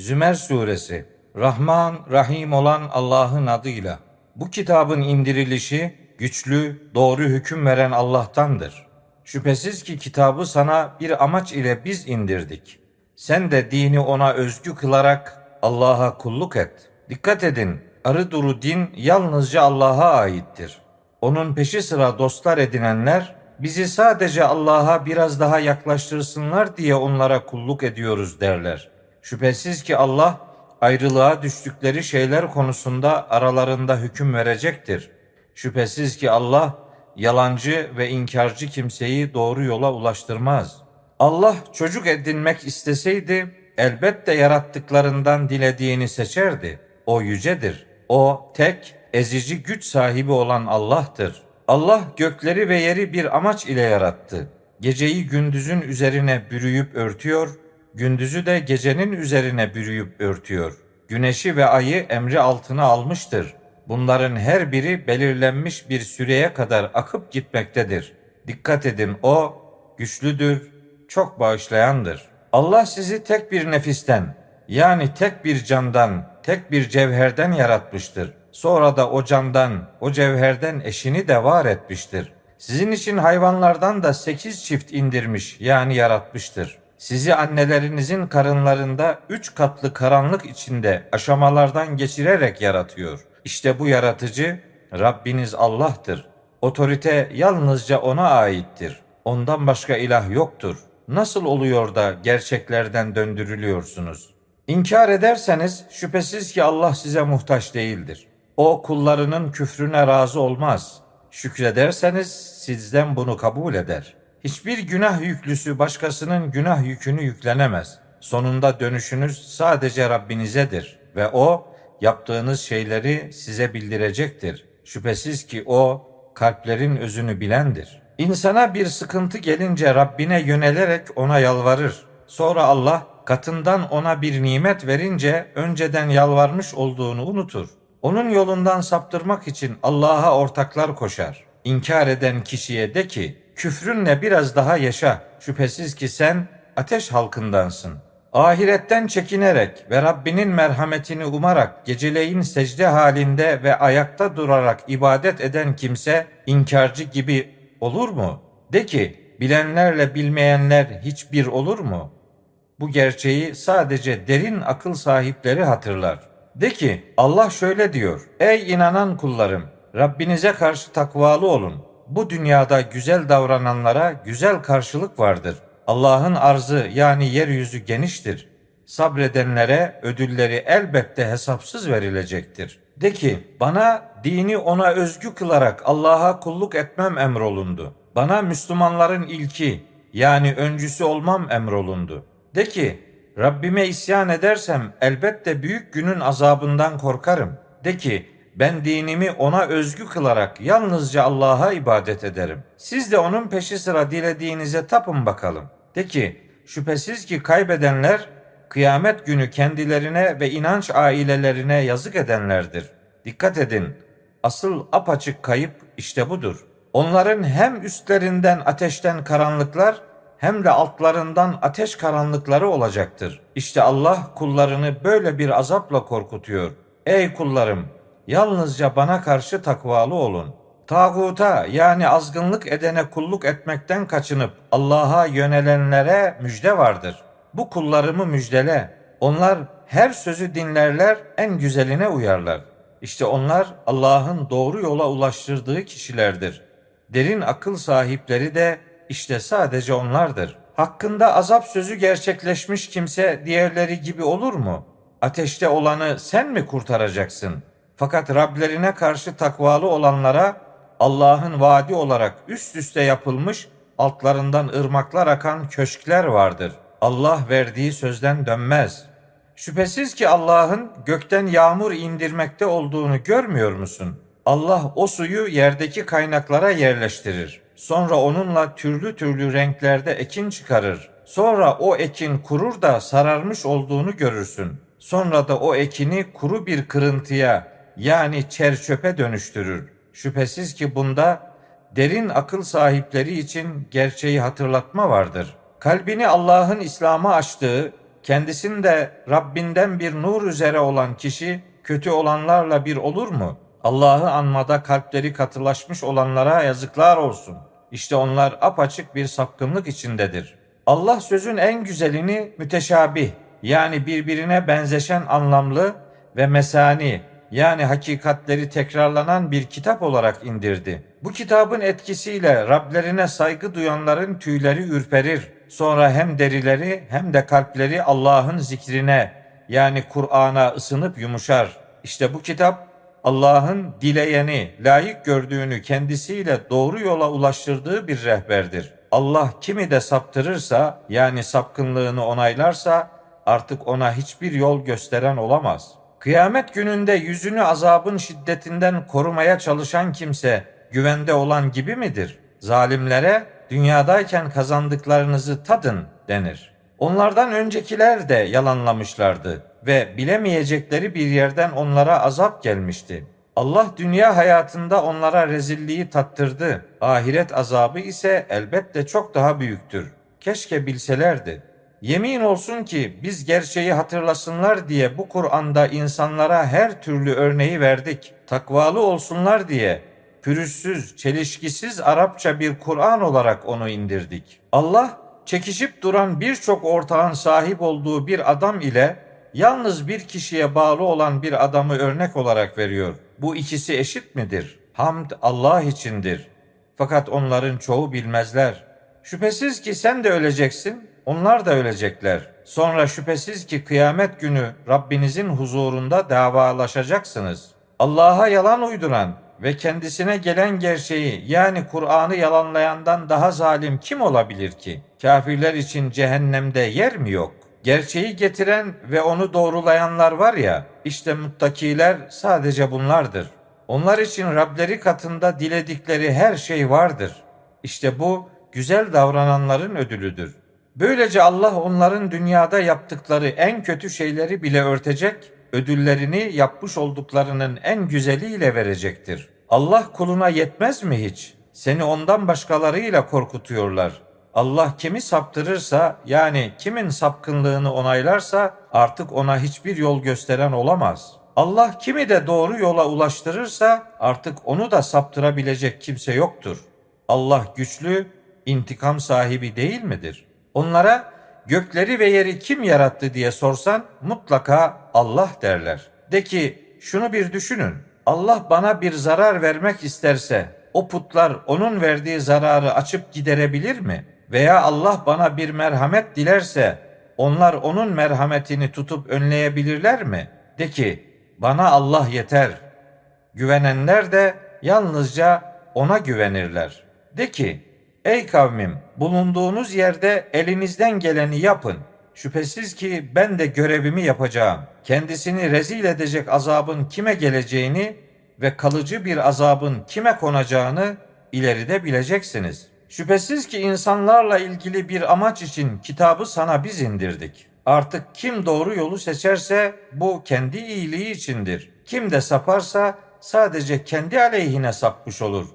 Zümer Suresi Rahman, Rahim olan Allah'ın adıyla. Bu kitabın indirilişi güçlü, doğru hüküm veren Allah'tandır. Şüphesiz ki kitabı sana bir amaç ile biz indirdik. Sen de dini ona özgü kılarak Allah'a kulluk et. Dikkat edin, arı duru din yalnızca Allah'a aittir. Onun peşi sıra dostlar edinenler bizi sadece Allah'a biraz daha yaklaştırsınlar diye onlara kulluk ediyoruz derler. Şüphesiz ki Allah ayrılığa düştükleri şeyler konusunda aralarında hüküm verecektir. Şüphesiz ki Allah yalancı ve inkarcı kimseyi doğru yola ulaştırmaz. Allah çocuk edinmek isteseydi elbette yarattıklarından dilediğini seçerdi. O yücedir. O tek, ezici güç sahibi olan Allah'tır. Allah gökleri ve yeri bir amaç ile yarattı. Geceyi gündüzün üzerine bürüyüp örtüyor, gündüzü de gecenin üzerine bürüyüp örtüyor. Güneşi ve ayı emri altına almıştır. Bunların her biri belirlenmiş bir süreye kadar akıp gitmektedir. Dikkat edin o güçlüdür, çok bağışlayandır. Allah sizi tek bir nefisten yani tek bir candan, tek bir cevherden yaratmıştır. Sonra da o candan, o cevherden eşini de var etmiştir. Sizin için hayvanlardan da sekiz çift indirmiş yani yaratmıştır. Sizi annelerinizin karınlarında üç katlı karanlık içinde aşamalardan geçirerek yaratıyor. İşte bu yaratıcı Rabbiniz Allah'tır. Otorite yalnızca ona aittir. Ondan başka ilah yoktur. Nasıl oluyor da gerçeklerden döndürülüyorsunuz? İnkar ederseniz şüphesiz ki Allah size muhtaç değildir. O kullarının küfrüne razı olmaz. Şükrederseniz sizden bunu kabul eder. Hiçbir günah yüklüsü başkasının günah yükünü yüklenemez. Sonunda dönüşünüz sadece Rabbinizedir ve o yaptığınız şeyleri size bildirecektir. Şüphesiz ki o kalplerin özünü bilendir. İnsana bir sıkıntı gelince Rabbine yönelerek ona yalvarır. Sonra Allah katından ona bir nimet verince önceden yalvarmış olduğunu unutur. Onun yolundan saptırmak için Allah'a ortaklar koşar. İnkar eden kişiye de ki, küfrünle biraz daha yaşa. Şüphesiz ki sen ateş halkındansın. Ahiretten çekinerek ve Rabbinin merhametini umarak geceleyin secde halinde ve ayakta durarak ibadet eden kimse inkarcı gibi olur mu? De ki, bilenlerle bilmeyenler hiçbir olur mu? Bu gerçeği sadece derin akıl sahipleri hatırlar. De ki Allah şöyle diyor. Ey inanan kullarım Rabbinize karşı takvalı olun. Bu dünyada güzel davrananlara güzel karşılık vardır. Allah'ın arzı yani yeryüzü geniştir. Sabredenlere ödülleri elbette hesapsız verilecektir. De ki bana dini ona özgü kılarak Allah'a kulluk etmem emrolundu. Bana Müslümanların ilki yani öncüsü olmam emrolundu. De ki Rabbime isyan edersem elbette büyük günün azabından korkarım. De ki ben dinimi ona özgü kılarak yalnızca Allah'a ibadet ederim. Siz de onun peşi sıra dilediğinize tapın bakalım. De ki şüphesiz ki kaybedenler kıyamet günü kendilerine ve inanç ailelerine yazık edenlerdir. Dikkat edin. Asıl apaçık kayıp işte budur. Onların hem üstlerinden ateşten karanlıklar hem de altlarından ateş karanlıkları olacaktır. İşte Allah kullarını böyle bir azapla korkutuyor. Ey kullarım, yalnızca bana karşı takvalı olun. Tağuta yani azgınlık edene kulluk etmekten kaçınıp Allah'a yönelenlere müjde vardır. Bu kullarımı müjdele. Onlar her sözü dinlerler, en güzeline uyarlar. İşte onlar Allah'ın doğru yola ulaştırdığı kişilerdir. Derin akıl sahipleri de işte sadece onlardır. Hakkında azap sözü gerçekleşmiş kimse diğerleri gibi olur mu? Ateşte olanı sen mi kurtaracaksın? Fakat Rablerine karşı takvalı olanlara Allah'ın vaadi olarak üst üste yapılmış altlarından ırmaklar akan köşkler vardır. Allah verdiği sözden dönmez. Şüphesiz ki Allah'ın gökten yağmur indirmekte olduğunu görmüyor musun? Allah o suyu yerdeki kaynaklara yerleştirir. Sonra onunla türlü türlü renklerde ekin çıkarır. Sonra o ekin kurur da sararmış olduğunu görürsün. Sonra da o ekini kuru bir kırıntıya yani çerçöpe dönüştürür. Şüphesiz ki bunda derin akıl sahipleri için gerçeği hatırlatma vardır. Kalbini Allah'ın İslam'a açtığı, kendisinde Rabbinden bir nur üzere olan kişi kötü olanlarla bir olur mu? Allah'ı anmada kalpleri katılaşmış olanlara yazıklar olsun. İşte onlar apaçık bir sapkınlık içindedir. Allah sözün en güzelini müteşabih yani birbirine benzeşen anlamlı ve mesani yani hakikatleri tekrarlanan bir kitap olarak indirdi. Bu kitabın etkisiyle Rablerine saygı duyanların tüyleri ürperir. Sonra hem derileri hem de kalpleri Allah'ın zikrine yani Kur'an'a ısınıp yumuşar. İşte bu kitap Allah'ın dileyeni, layık gördüğünü kendisiyle doğru yola ulaştırdığı bir rehberdir. Allah kimi de saptırırsa yani sapkınlığını onaylarsa artık ona hiçbir yol gösteren olamaz. Kıyamet gününde yüzünü azabın şiddetinden korumaya çalışan kimse güvende olan gibi midir? Zalimlere dünyadayken kazandıklarınızı tadın denir. Onlardan öncekiler de yalanlamışlardı ve bilemeyecekleri bir yerden onlara azap gelmişti. Allah dünya hayatında onlara rezilliği tattırdı. Ahiret azabı ise elbette çok daha büyüktür. Keşke bilselerdi. Yemin olsun ki biz gerçeği hatırlasınlar diye bu Kur'an'da insanlara her türlü örneği verdik. Takvalı olsunlar diye pürüzsüz, çelişkisiz Arapça bir Kur'an olarak onu indirdik. Allah çekişip duran birçok ortağın sahip olduğu bir adam ile yalnız bir kişiye bağlı olan bir adamı örnek olarak veriyor. Bu ikisi eşit midir? Hamd Allah içindir. Fakat onların çoğu bilmezler. Şüphesiz ki sen de öleceksin, onlar da ölecekler. Sonra şüphesiz ki kıyamet günü Rabbinizin huzurunda davalaşacaksınız. Allah'a yalan uyduran ve kendisine gelen gerçeği yani Kur'an'ı yalanlayandan daha zalim kim olabilir ki? Kafirler için cehennemde yer mi yok? Gerçeği getiren ve onu doğrulayanlar var ya, işte muttakiler sadece bunlardır. Onlar için Rableri katında diledikleri her şey vardır. İşte bu güzel davrananların ödülüdür. Böylece Allah onların dünyada yaptıkları en kötü şeyleri bile örtecek, ödüllerini yapmış olduklarının en güzeliyle verecektir. Allah kuluna yetmez mi hiç? Seni ondan başkalarıyla korkutuyorlar. Allah kimi saptırırsa yani kimin sapkınlığını onaylarsa artık ona hiçbir yol gösteren olamaz. Allah kimi de doğru yola ulaştırırsa artık onu da saptırabilecek kimse yoktur. Allah güçlü, intikam sahibi değil midir? Onlara gökleri ve yeri kim yarattı diye sorsan mutlaka Allah derler. De ki şunu bir düşünün. Allah bana bir zarar vermek isterse o putlar onun verdiği zararı açıp giderebilir mi? Veya Allah bana bir merhamet dilerse onlar onun merhametini tutup önleyebilirler mi? De ki bana Allah yeter. Güvenenler de yalnızca ona güvenirler. De ki ey kavmim bulunduğunuz yerde elinizden geleni yapın. Şüphesiz ki ben de görevimi yapacağım. Kendisini rezil edecek azabın kime geleceğini ve kalıcı bir azabın kime konacağını ileride bileceksiniz. Şüphesiz ki insanlarla ilgili bir amaç için kitabı sana biz indirdik. Artık kim doğru yolu seçerse bu kendi iyiliği içindir. Kim de saparsa sadece kendi aleyhine sapmış olur.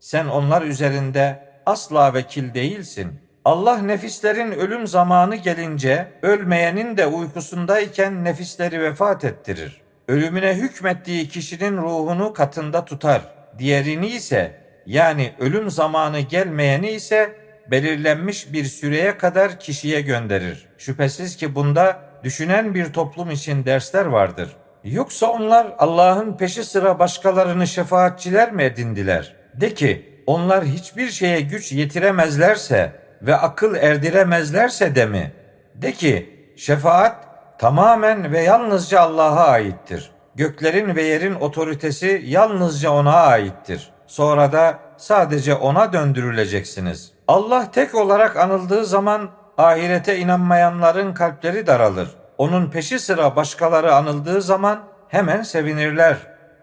Sen onlar üzerinde asla vekil değilsin. Allah nefislerin ölüm zamanı gelince ölmeyenin de uykusundayken nefisleri vefat ettirir. Ölümüne hükmettiği kişinin ruhunu katında tutar. Diğerini ise yani ölüm zamanı gelmeyeni ise belirlenmiş bir süreye kadar kişiye gönderir. Şüphesiz ki bunda düşünen bir toplum için dersler vardır. Yoksa onlar Allah'ın peşi sıra başkalarını şefaatçiler mi edindiler? De ki onlar hiçbir şeye güç yetiremezlerse ve akıl erdiremezlerse de mi? De ki şefaat tamamen ve yalnızca Allah'a aittir. Göklerin ve yerin otoritesi yalnızca ona aittir. Sonra da sadece ona döndürüleceksiniz. Allah tek olarak anıldığı zaman ahirete inanmayanların kalpleri daralır. Onun peşi sıra başkaları anıldığı zaman hemen sevinirler.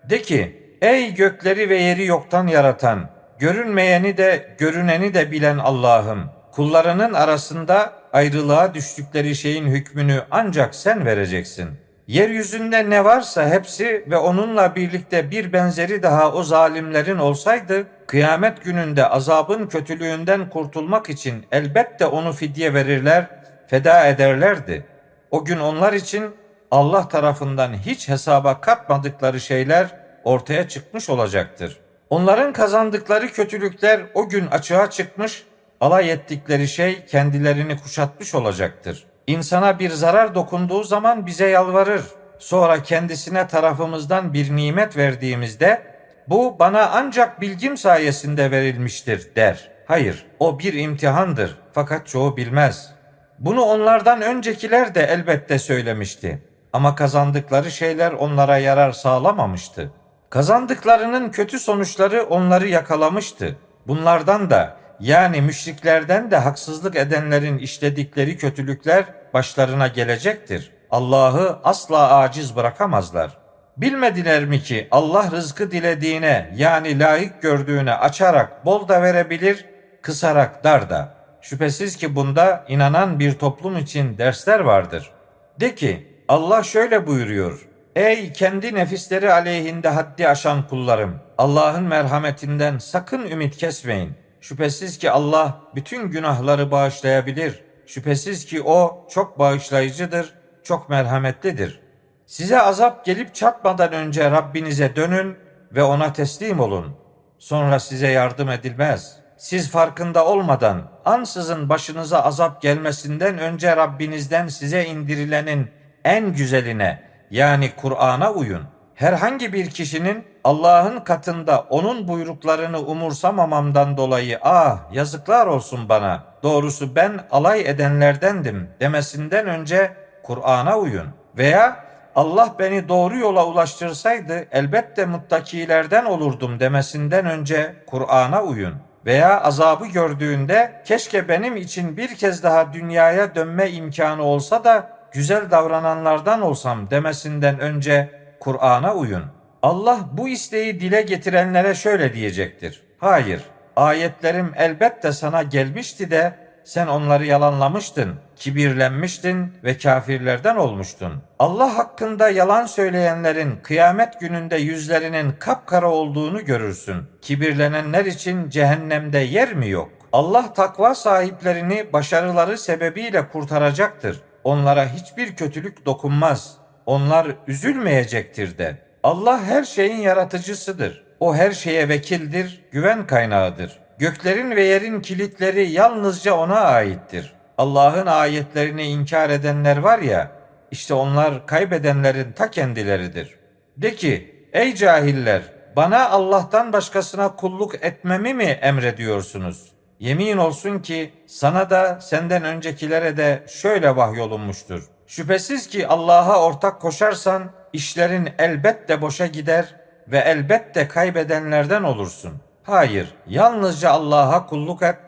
De ki, ey gökleri ve yeri yoktan yaratan, görünmeyeni de görüneni de bilen Allah'ım, kullarının arasında ayrılığa düştükleri şeyin hükmünü ancak sen vereceksin. Yeryüzünde ne varsa hepsi ve onunla birlikte bir benzeri daha o zalimlerin olsaydı, kıyamet gününde azabın kötülüğünden kurtulmak için elbette onu fidye verirler, feda ederlerdi. O gün onlar için Allah tarafından hiç hesaba katmadıkları şeyler ortaya çıkmış olacaktır. Onların kazandıkları kötülükler o gün açığa çıkmış, alay ettikleri şey kendilerini kuşatmış olacaktır. İnsana bir zarar dokunduğu zaman bize yalvarır. Sonra kendisine tarafımızdan bir nimet verdiğimizde bu bana ancak bilgim sayesinde verilmiştir der. Hayır, o bir imtihandır fakat çoğu bilmez. Bunu onlardan öncekiler de elbette söylemişti. Ama kazandıkları şeyler onlara yarar sağlamamıştı. Kazandıklarının kötü sonuçları onları yakalamıştı. Bunlardan da yani müşriklerden de haksızlık edenlerin işledikleri kötülükler başlarına gelecektir. Allah'ı asla aciz bırakamazlar. Bilmediler mi ki Allah rızkı dilediğine yani layık gördüğüne açarak bol da verebilir, kısarak dar da. Şüphesiz ki bunda inanan bir toplum için dersler vardır. De ki Allah şöyle buyuruyor. Ey kendi nefisleri aleyhinde haddi aşan kullarım! Allah'ın merhametinden sakın ümit kesmeyin. Şüphesiz ki Allah bütün günahları bağışlayabilir. Şüphesiz ki O çok bağışlayıcıdır, çok merhametlidir. Size azap gelip çatmadan önce Rabbinize dönün ve ona teslim olun. Sonra size yardım edilmez. Siz farkında olmadan ansızın başınıza azap gelmesinden önce Rabbinizden size indirilenin en güzeline yani Kur'an'a uyun. Herhangi bir kişinin Allah'ın katında onun buyruklarını umursamamamdan dolayı ah yazıklar olsun bana doğrusu ben alay edenlerdendim demesinden önce Kur'an'a uyun. Veya Allah beni doğru yola ulaştırsaydı elbette muttakilerden olurdum demesinden önce Kur'an'a uyun. Veya azabı gördüğünde keşke benim için bir kez daha dünyaya dönme imkanı olsa da güzel davrananlardan olsam demesinden önce Kur'an'a uyun. Allah bu isteği dile getirenlere şöyle diyecektir. Hayır, ayetlerim elbette sana gelmişti de sen onları yalanlamıştın, kibirlenmiştin ve kafirlerden olmuştun. Allah hakkında yalan söyleyenlerin kıyamet gününde yüzlerinin kapkara olduğunu görürsün. Kibirlenenler için cehennemde yer mi yok? Allah takva sahiplerini başarıları sebebiyle kurtaracaktır. Onlara hiçbir kötülük dokunmaz. Onlar üzülmeyecektir de. Allah her şeyin yaratıcısıdır. O her şeye vekildir, güven kaynağıdır. Göklerin ve yerin kilitleri yalnızca ona aittir. Allah'ın ayetlerini inkar edenler var ya, işte onlar kaybedenlerin ta kendileridir. De ki, ey cahiller, bana Allah'tan başkasına kulluk etmemi mi emrediyorsunuz? Yemin olsun ki sana da senden öncekilere de şöyle vahyolunmuştur. Şüphesiz ki Allah'a ortak koşarsan işlerin elbette boşa gider ve elbette kaybedenlerden olursun. Hayır, yalnızca Allah'a kulluk et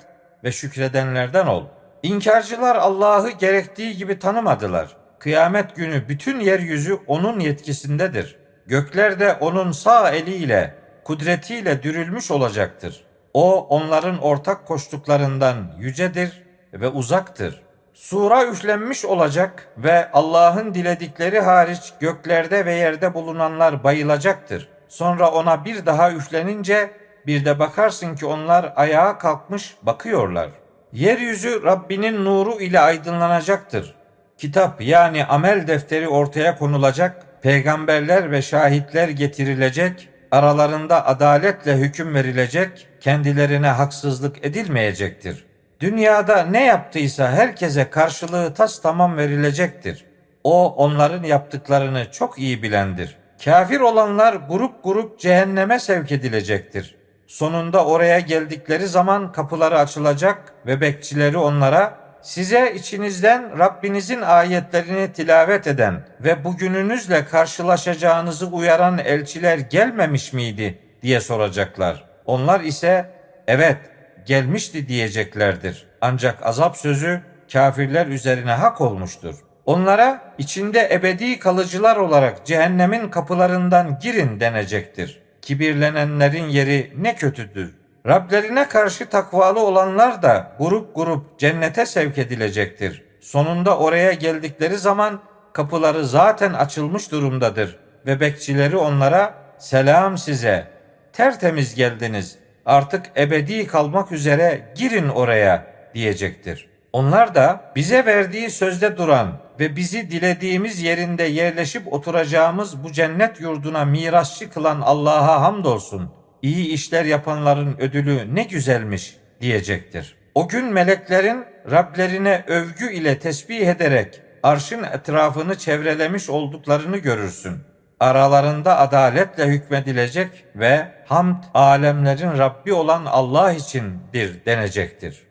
ve şükredenlerden ol. İnkarcılar Allah'ı gerektiği gibi tanımadılar. Kıyamet günü bütün yeryüzü onun yetkisindedir. Gökler de onun sağ eliyle, kudretiyle dürülmüş olacaktır. O onların ortak koştuklarından yücedir ve uzaktır. Sura üflenmiş olacak ve Allah'ın diledikleri hariç göklerde ve yerde bulunanlar bayılacaktır. Sonra ona bir daha üflenince bir de bakarsın ki onlar ayağa kalkmış bakıyorlar. Yeryüzü Rabbinin nuru ile aydınlanacaktır. Kitap yani amel defteri ortaya konulacak, peygamberler ve şahitler getirilecek, aralarında adaletle hüküm verilecek, kendilerine haksızlık edilmeyecektir. Dünyada ne yaptıysa herkese karşılığı tas tamam verilecektir. O onların yaptıklarını çok iyi bilendir. Kafir olanlar grup grup cehenneme sevk edilecektir. Sonunda oraya geldikleri zaman kapıları açılacak ve bekçileri onlara size içinizden Rabbinizin ayetlerini tilavet eden ve bugününüzle karşılaşacağınızı uyaran elçiler gelmemiş miydi diye soracaklar. Onlar ise evet gelmişti diyeceklerdir. Ancak azap sözü kafirler üzerine hak olmuştur. Onlara içinde ebedi kalıcılar olarak cehennemin kapılarından girin denecektir. Kibirlenenlerin yeri ne kötüdür. Rablerine karşı takvalı olanlar da grup grup cennete sevk edilecektir. Sonunda oraya geldikleri zaman kapıları zaten açılmış durumdadır ve bekçileri onlara selam size tertemiz geldiniz artık ebedi kalmak üzere girin oraya diyecektir. Onlar da bize verdiği sözde duran ve bizi dilediğimiz yerinde yerleşip oturacağımız bu cennet yurduna mirasçı kılan Allah'a hamdolsun. İyi işler yapanların ödülü ne güzelmiş diyecektir. O gün meleklerin Rablerine övgü ile tesbih ederek arşın etrafını çevrelemiş olduklarını görürsün. Aralarında adaletle hükmedilecek ve hamd alemlerin Rabbi olan Allah içindir denecektir.